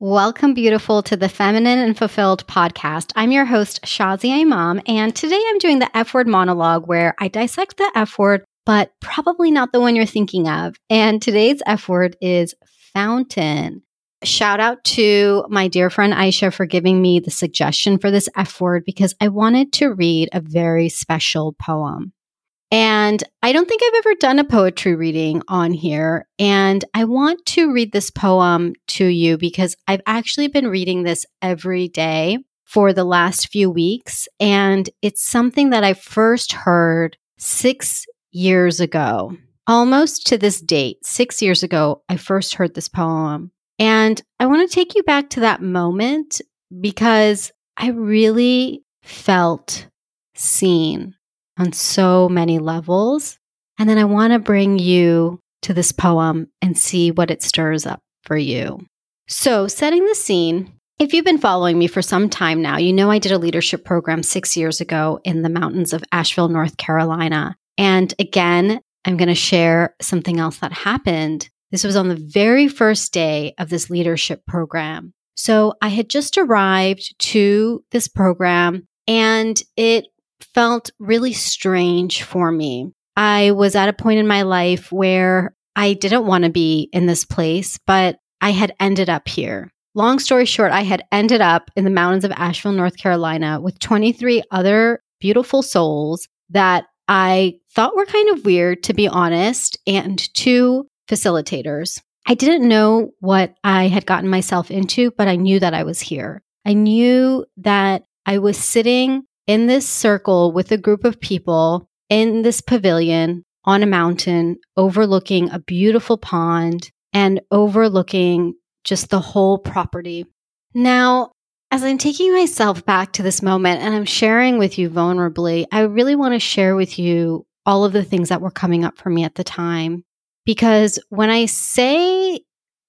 Welcome, beautiful, to the Feminine and Fulfilled podcast. I'm your host, Shazia Imam, and today I'm doing the F word monologue where I dissect the F word, but probably not the one you're thinking of. And today's F word is fountain. Shout out to my dear friend Aisha for giving me the suggestion for this F word because I wanted to read a very special poem. And I don't think I've ever done a poetry reading on here. And I want to read this poem to you because I've actually been reading this every day for the last few weeks. And it's something that I first heard six years ago, almost to this date. Six years ago, I first heard this poem. And I want to take you back to that moment because I really felt seen on so many levels. And then I want to bring you to this poem and see what it stirs up for you. So, setting the scene, if you've been following me for some time now, you know I did a leadership program six years ago in the mountains of Asheville, North Carolina. And again, I'm going to share something else that happened. This was on the very first day of this leadership program. So I had just arrived to this program and it felt really strange for me. I was at a point in my life where I didn't want to be in this place, but I had ended up here. Long story short, I had ended up in the mountains of Asheville, North Carolina with 23 other beautiful souls that I thought were kind of weird, to be honest, and two facilitators. I didn't know what I had gotten myself into, but I knew that I was here. I knew that I was sitting in this circle with a group of people in this pavilion on a mountain overlooking a beautiful pond and overlooking just the whole property. Now, as I'm taking myself back to this moment and I'm sharing with you vulnerably, I really want to share with you all of the things that were coming up for me at the time. Because when I say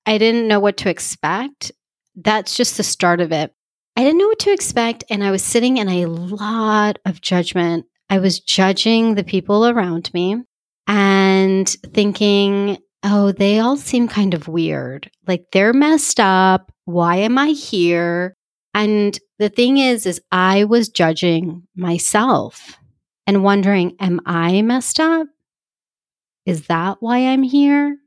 I didn't know what to expect, that's just the start of it. I didn't know what to expect. And I was sitting in a lot of judgment. I was judging the people around me and thinking, oh, they all seem kind of weird. Like they're messed up. Why am I here? And the thing is, is I was judging myself and wondering, am I messed up? Is that why I'm here?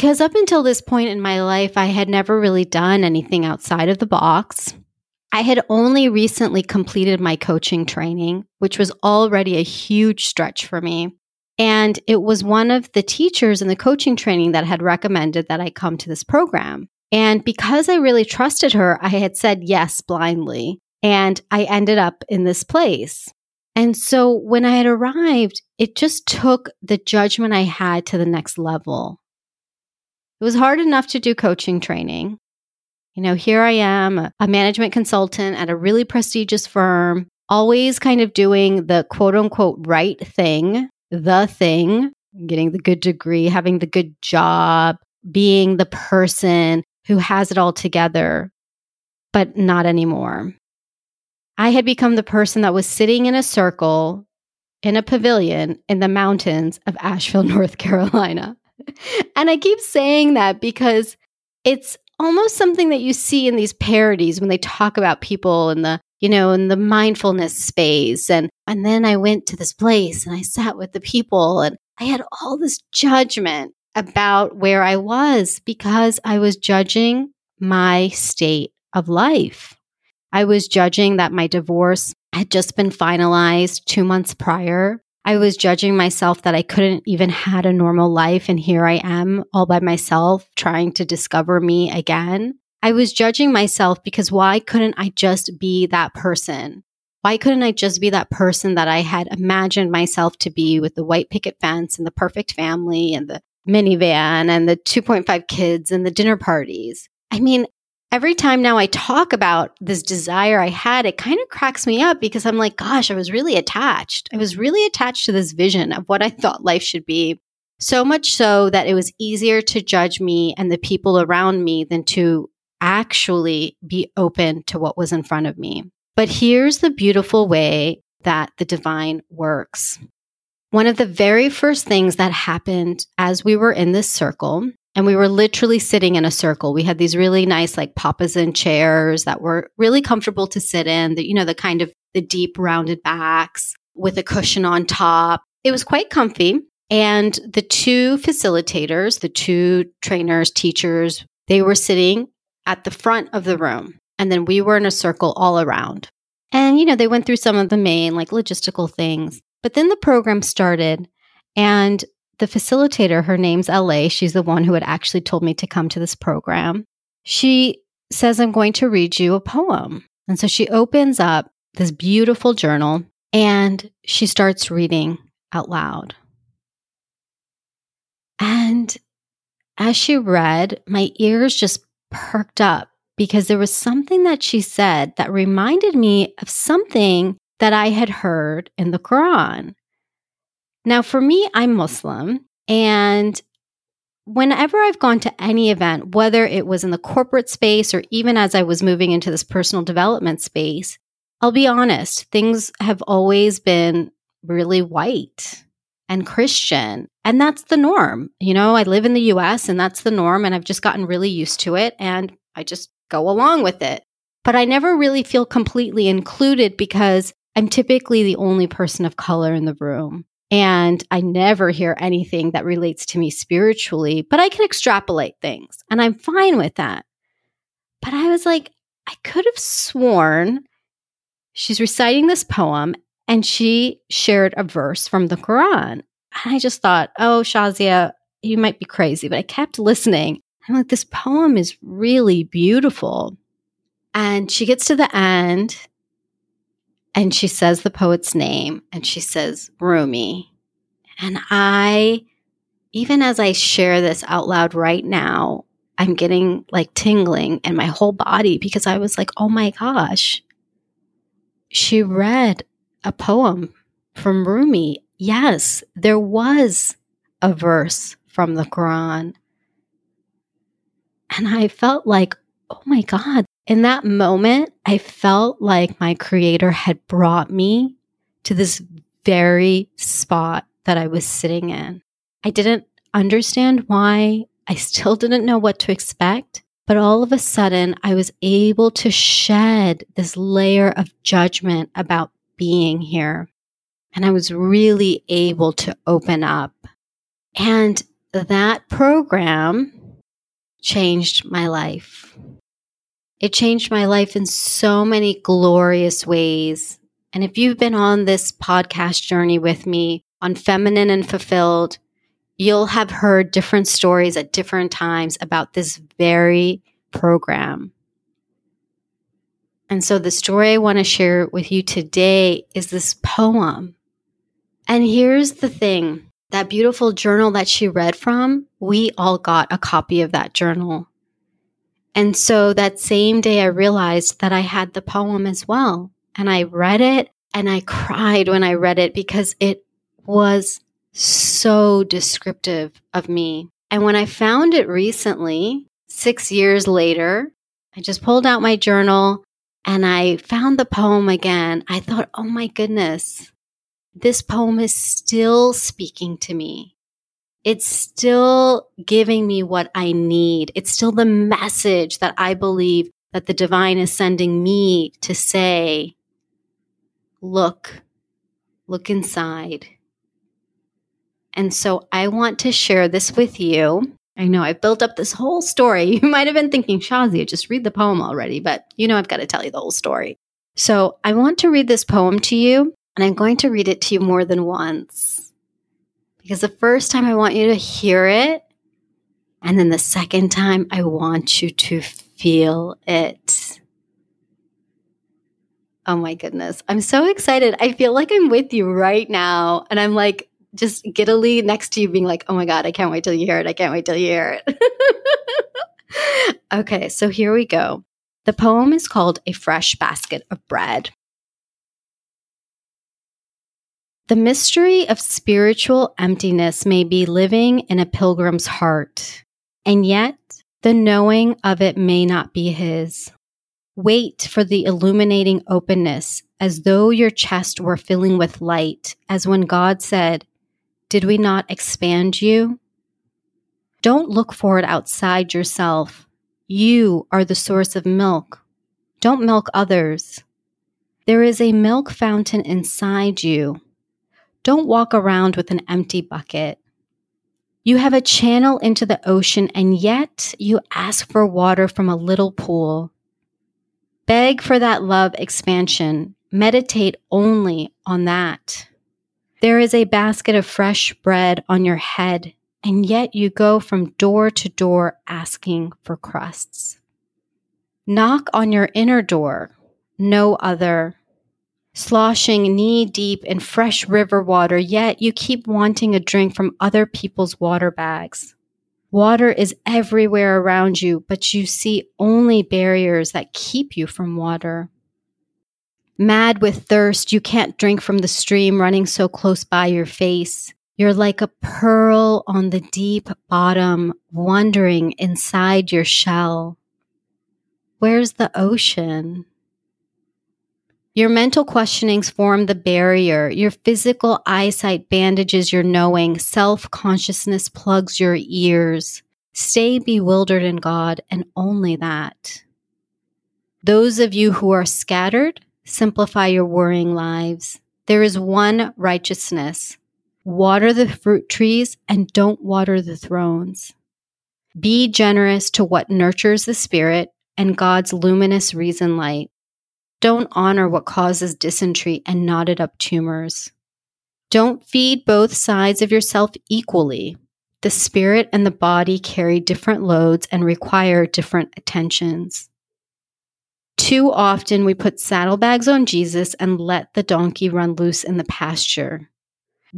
Because up until this point in my life, I had never really done anything outside of the box. I had only recently completed my coaching training, which was already a huge stretch for me. And it was one of the teachers in the coaching training that had recommended that I come to this program. And because I really trusted her, I had said yes blindly. And I ended up in this place. And so when I had arrived, it just took the judgment I had to the next level. It was hard enough to do coaching training. You know, here I am, a, management consultant at a really prestigious firm, always kind of doing the quote unquote right thing, the thing, getting the good degree, having the good job, being the person who has it all together, but not anymore. I had become the person that was sitting in a circle in a pavilion in the mountains of Asheville, North Carolina and I keep saying that because it's almost something that you see in these parodies when they talk about people in the you know in the mindfulness space and and then I went to this place and I sat with the people and I had all this judgment about where I was because I was judging my state of life. I was judging that my divorce had just been finalized 2 months prior I was judging myself that I couldn't even had a normal life and here I am all by myself trying to discover me again. I was judging myself because why couldn't I just be that person? Why couldn't I just be that person that I had imagined myself to be with the white picket fence and the perfect family and the minivan and the 2.5 kids and the dinner parties? I mean, every time now I talk about this desire I had, it kind of cracks me up because I'm like, gosh, I was really attached. I was really attached to this vision of what I thought life should be. So much so that it was easier to judge me and the people around me than to actually be open to what was in front of me. But here's the beautiful way that the divine works. One of the very first things that happened as we were in this circle And we were literally sitting in a circle. We had these really nice, like papasan chairs that were really comfortable to sit in, the, you know, the kind of the deep rounded backs with a cushion on top. It was quite comfy. And the two facilitators, the two trainers, teachers, they were sitting at the front of the room. And then we were in a circle all around. And, you know, they went through some of the main, like logistical things. But then the program started, and the facilitator, her name's LA, she's the one who had actually told me to come to this program. She says, I'm going to read you a poem. And so she opens up this beautiful journal and she starts reading out loud. And as she read, my ears just perked up because there was something that she said that reminded me of something that I had heard in the Quran. Now, for me, I'm Muslim, and whenever I've gone to any event, whether it was in the corporate space or even as I was moving into this personal development space, I'll be honest, things have always been really white and Christian. And that's the norm. You know, I live in the US and that's the norm. And I've just gotten really used to it and I just go along with it. But I never really feel completely included because I'm typically the only person of color in the room. And I never hear anything that relates to me spiritually, but I can extrapolate things and I'm fine with that. But I was like, I could have sworn she's reciting this poem and she shared a verse from the Quran. And I just thought, oh, Shazia, you might be crazy, but I kept listening. I'm like, this poem is really beautiful. And she gets to the end and she says the poet's name and she says Rumi. And I, even as I share this out loud right now, I'm getting like tingling in my whole body because I was like, oh my gosh, she read a poem from Rumi. Yes, there was a verse from the Quran. And I felt like, oh my God, in that moment, I felt like my creator had brought me to this very spot that I was sitting in. I didn't understand why. I still didn't know what to expect. But all of a sudden, I was able to shed this layer of judgment about being here. And I was really able to open up. And that program changed my life. It changed my life in so many glorious ways. And if you've been on this podcast journey with me on Feminine and Fulfilled, you'll have heard different stories at different times about this very program. And so the story I want to share with you today is this poem. And here's the thing that beautiful journal that she read from, we all got a copy of that journal. And so that same day, I realized that I had the poem as well. And I read it and I cried when I read it because it was so descriptive of me. And when I found it recently, six years later, I just pulled out my journal and I found the poem again. I thought, oh my goodness, this poem is still speaking to me it's still giving me what I need. It's still the message that I believe that the divine is sending me to say, look, look inside. And so I want to share this with you. I know I've built up this whole story. You might have been thinking, Shazia, just read the poem already, but you know I've got to tell you the whole story. So I want to read this poem to you, and I'm going to read it to you more than once. Because the first time I want you to hear it, and then the second time I want you to feel it. Oh my goodness. I'm so excited. I feel like I'm with you right now. And I'm like, just giddily next to you, being like, oh my God, I can't wait till you hear it. I can't wait till you hear it. okay, so here we go. The poem is called A Fresh Basket of Bread. The mystery of spiritual emptiness may be living in a pilgrim's heart, and yet the knowing of it may not be his. Wait for the illuminating openness as though your chest were filling with light, as when God said, Did we not expand you? Don't look for it outside yourself. You are the source of milk. Don't milk others. There is a milk fountain inside you. Don't walk around with an empty bucket. You have a channel into the ocean, and yet you ask for water from a little pool. Beg for that love expansion. Meditate only on that. There is a basket of fresh bread on your head, and yet you go from door to door asking for crusts. Knock on your inner door, no other. Sloshing knee deep in fresh river water, yet you keep wanting a drink from other people's water bags. Water is everywhere around you, but you see only barriers that keep you from water. Mad with thirst, you can't drink from the stream running so close by your face. You're like a pearl on the deep bottom, wandering inside your shell. Where's the ocean? Your mental questionings form the barrier. Your physical eyesight bandages your knowing. Self consciousness plugs your ears. Stay bewildered in God and only that. Those of you who are scattered, simplify your worrying lives. There is one righteousness. Water the fruit trees and don't water the thrones. Be generous to what nurtures the spirit and God's luminous reason light. Don't honor what causes dysentery and knotted up tumors. Don't feed both sides of yourself equally. The spirit and the body carry different loads and require different attentions. Too often we put saddlebags on Jesus and let the donkey run loose in the pasture.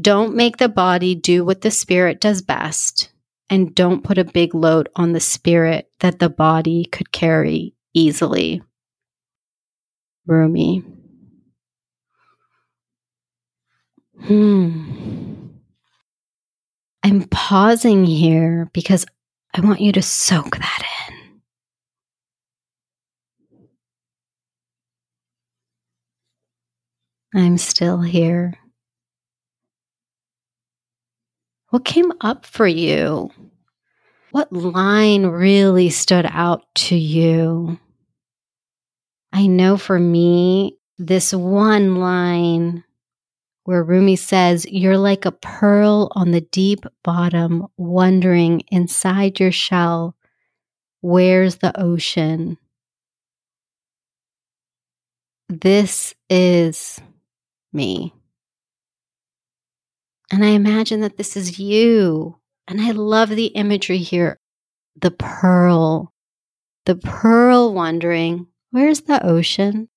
Don't make the body do what the spirit does best, and don't put a big load on the spirit that the body could carry easily. Rumi. Hmm. I'm pausing here because I want you to soak that in. I'm still here. What came up for you? What line really stood out to you? I know for me, this one line where Rumi says, You're like a pearl on the deep bottom, wondering inside your shell, where's the ocean? This is me. And I imagine that this is you. And I love the imagery here the pearl, the pearl wondering, where's the ocean?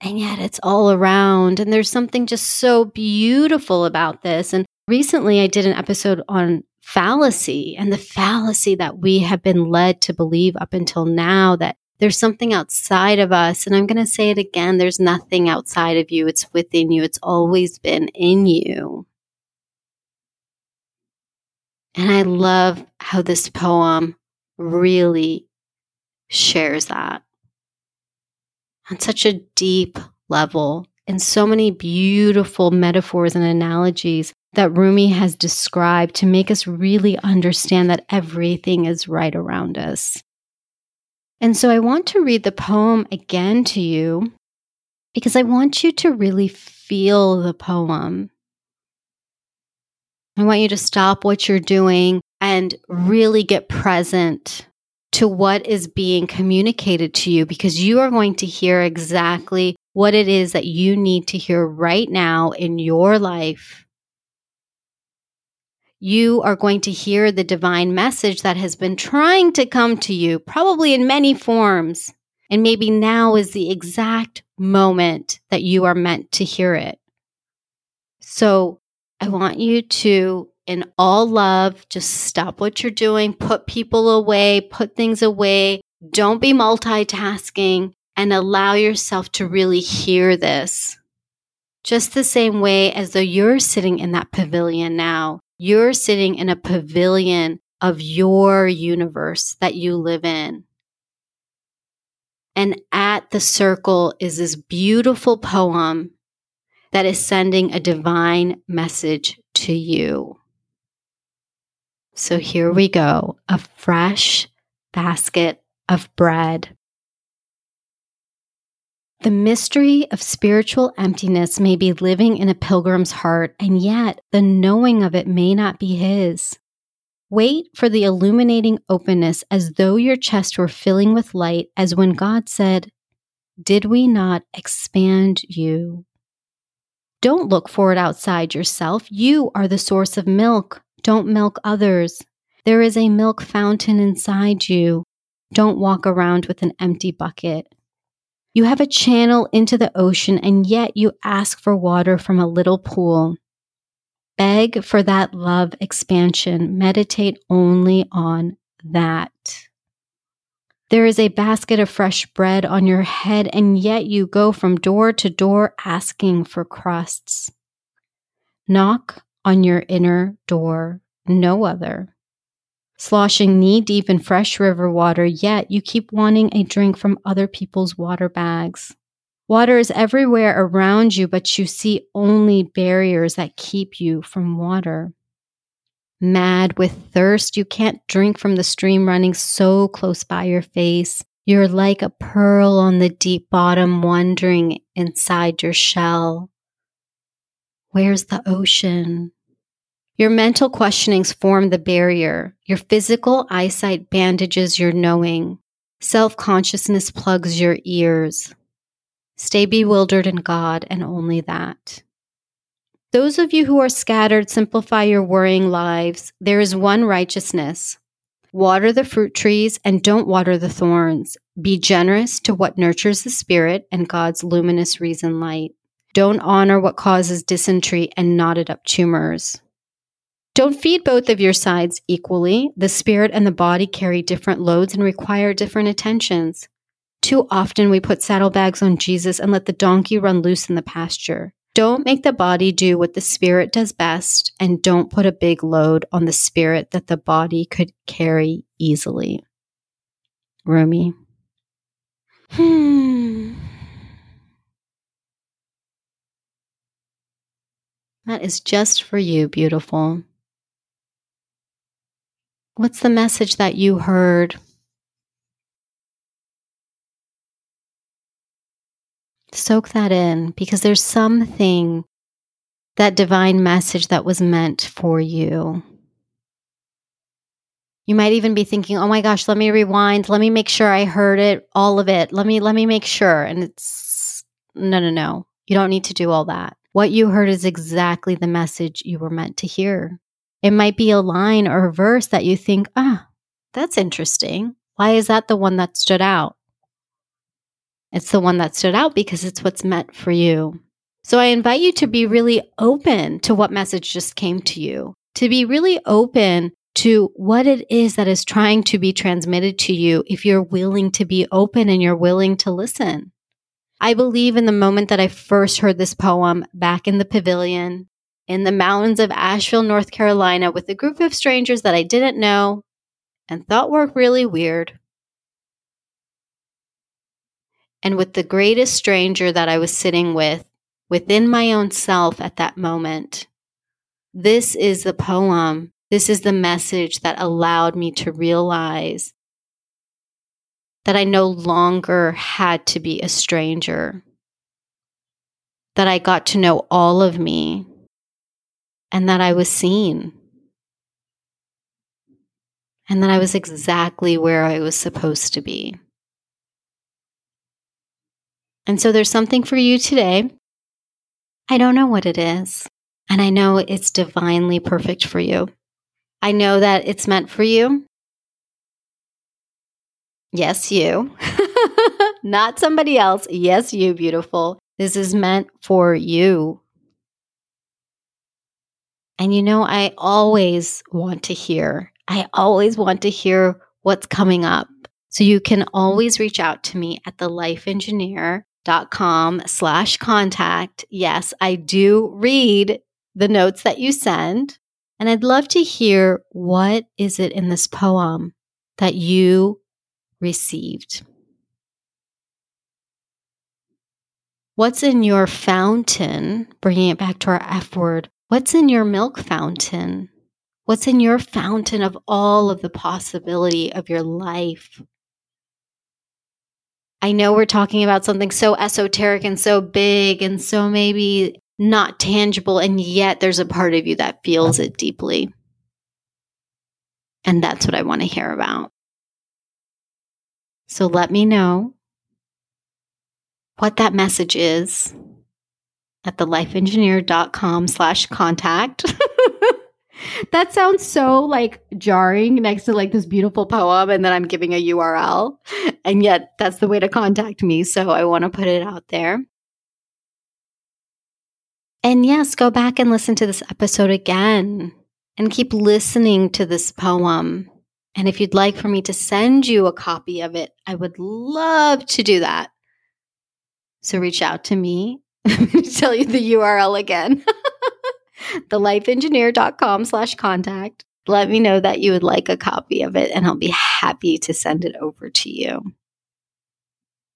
And yet it's all around. And there's something just so beautiful about this. And recently I did an episode on fallacy and the fallacy that we have been led to believe up until now that there's something outside of us. And I'm going to say it again there's nothing outside of you, it's within you, it's always been in you. And I love how this poem really shares that on such a deep level and so many beautiful metaphors and analogies that Rumi has described to make us really understand that everything is right around us. And so I want to read the poem again to you because I want you to really feel the poem. I want you to stop what you're doing and really get present to what is being communicated to you because you are going to hear exactly what it is that you need to hear right now in your life you are going to hear the divine message that has been trying to come to you, probably in many forms. And maybe now is the exact moment that you are meant to hear it. So I want you to, in all love, just stop what you're doing, put people away, put things away. Don't be multitasking and allow yourself to really hear this. Just the same way as though you're sitting in that pavilion now you're sitting in a pavilion of your universe that you live in. And at the circle is this beautiful poem that is sending a divine message to you. So here we go a fresh basket of bread. The mystery of spiritual emptiness may be living in a pilgrim's heart, and yet the knowing of it may not be his. Wait for the illuminating openness as though your chest were filling with light, as when God said, Did we not expand you? Don't look for it outside yourself. You are the source of milk. Don't milk others. There is a milk fountain inside you. Don't walk around with an empty bucket. You have a channel into the ocean, and yet you ask for water from a little pool. Beg for that love expansion. Meditate only on that. There is a basket of fresh bread on your head, and yet you go from door to door asking for crusts. Knock on your inner door, no other. Sloshing knee deep in fresh river water, yet you keep wanting a drink from other people's water bags. Water is everywhere around you, but you see only barriers that keep you from water mad with thirst. You can't drink from the stream running so close by your face. You're like a pearl on the deep bottom, wandering inside your shell. Where's the ocean? Your mental questionings form the barrier. Your physical eyesight bandages your knowing. Self consciousness plugs your ears. Stay bewildered in God and only that. Those of you who are scattered, simplify your worrying lives. There is one righteousness. Water the fruit trees and don't water the thorns. Be generous to what nurtures the spirit and God's luminous reason light. Don't honor what causes dysentery and knotted up tumors. Don't feed both of your sides equally. The spirit and the body carry different loads and require different attentions. Too often we put saddlebags on Jesus and let the donkey run loose in the pasture. Don't make the body do what the spirit does best, and don't put a big load on the spirit that the body could carry easily. Rumi. Hmm. That is just for you, beautiful. What's the message that you heard? Soak that in because there's something, that divine message that was meant for you. You might even be thinking, "Oh my gosh, let me rewind. Let me make sure I heard it, all of it. Let me let me make sure." And it's no, no, no. You don't need to do all that. What you heard is exactly the message you were meant to hear. It might be a line or a verse that you think, "Ah, that's interesting. Why is that the one that stood out?" It's the one that stood out because it's what's meant for you. So I invite you to be really open to what message just came to you, to be really open to what it is that is trying to be transmitted to you if you're willing to be open and you're willing to listen. I believe in the moment that I first heard this poem back in the pavilion in the mountains of Asheville, North Carolina, with a group of strangers that I didn't know and thought were really weird and with the greatest stranger that I was sitting with within my own self at that moment. This is the poem. This is the message that allowed me to realize that I no longer had to be a stranger, that I got to know all of me, and that I was seen, and that I was exactly where I was supposed to be. And so there's something for you today. I don't know what it is. And I know it's divinely perfect for you. I know that it's meant for you. Yes, you. Not somebody else. Yes, you, beautiful. This is meant for you. And you know, I always want to hear, I always want to hear what's coming up. So you can always reach out to me at the life engineer dot com slash contact. Yes, I do read the notes that you send. And I'd love to hear what is it in this poem that you received? What's in your fountain? Bringing it back to our F word. What's in your milk fountain? What's in your fountain of all of the possibility of your life? I know we're talking about something so esoteric and so big and so maybe not tangible, and yet there's a part of you that feels it deeply. And that's what I want to hear about. So let me know what that message is at thelifeengineer.com slash contact. that sounds so like jarring next to like this beautiful poem and then I'm giving a URL. And yet that's the way to contact me. So I want to put it out there. And yes, go back and listen to this episode again and keep listening to this poem. And if you'd like for me to send you a copy of it, I would love to do that. So reach out to me. tell you the URL again. thelifeengineer.com slash contact. Let me know that you would like a copy of it and I'll be happy to send it over to you.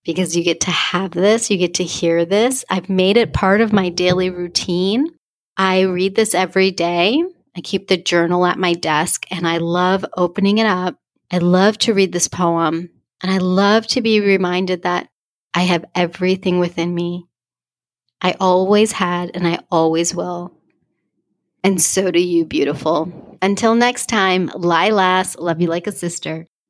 Because you get to have this, you get to hear this. I've made it part of my daily routine. I read this every day. I keep the journal at my desk and I love opening it up. I love to read this poem and I love to be reminded that I have everything within me. I always had and I always will. And so do you, beautiful. Until next time, lie Lilas, love you like a sister.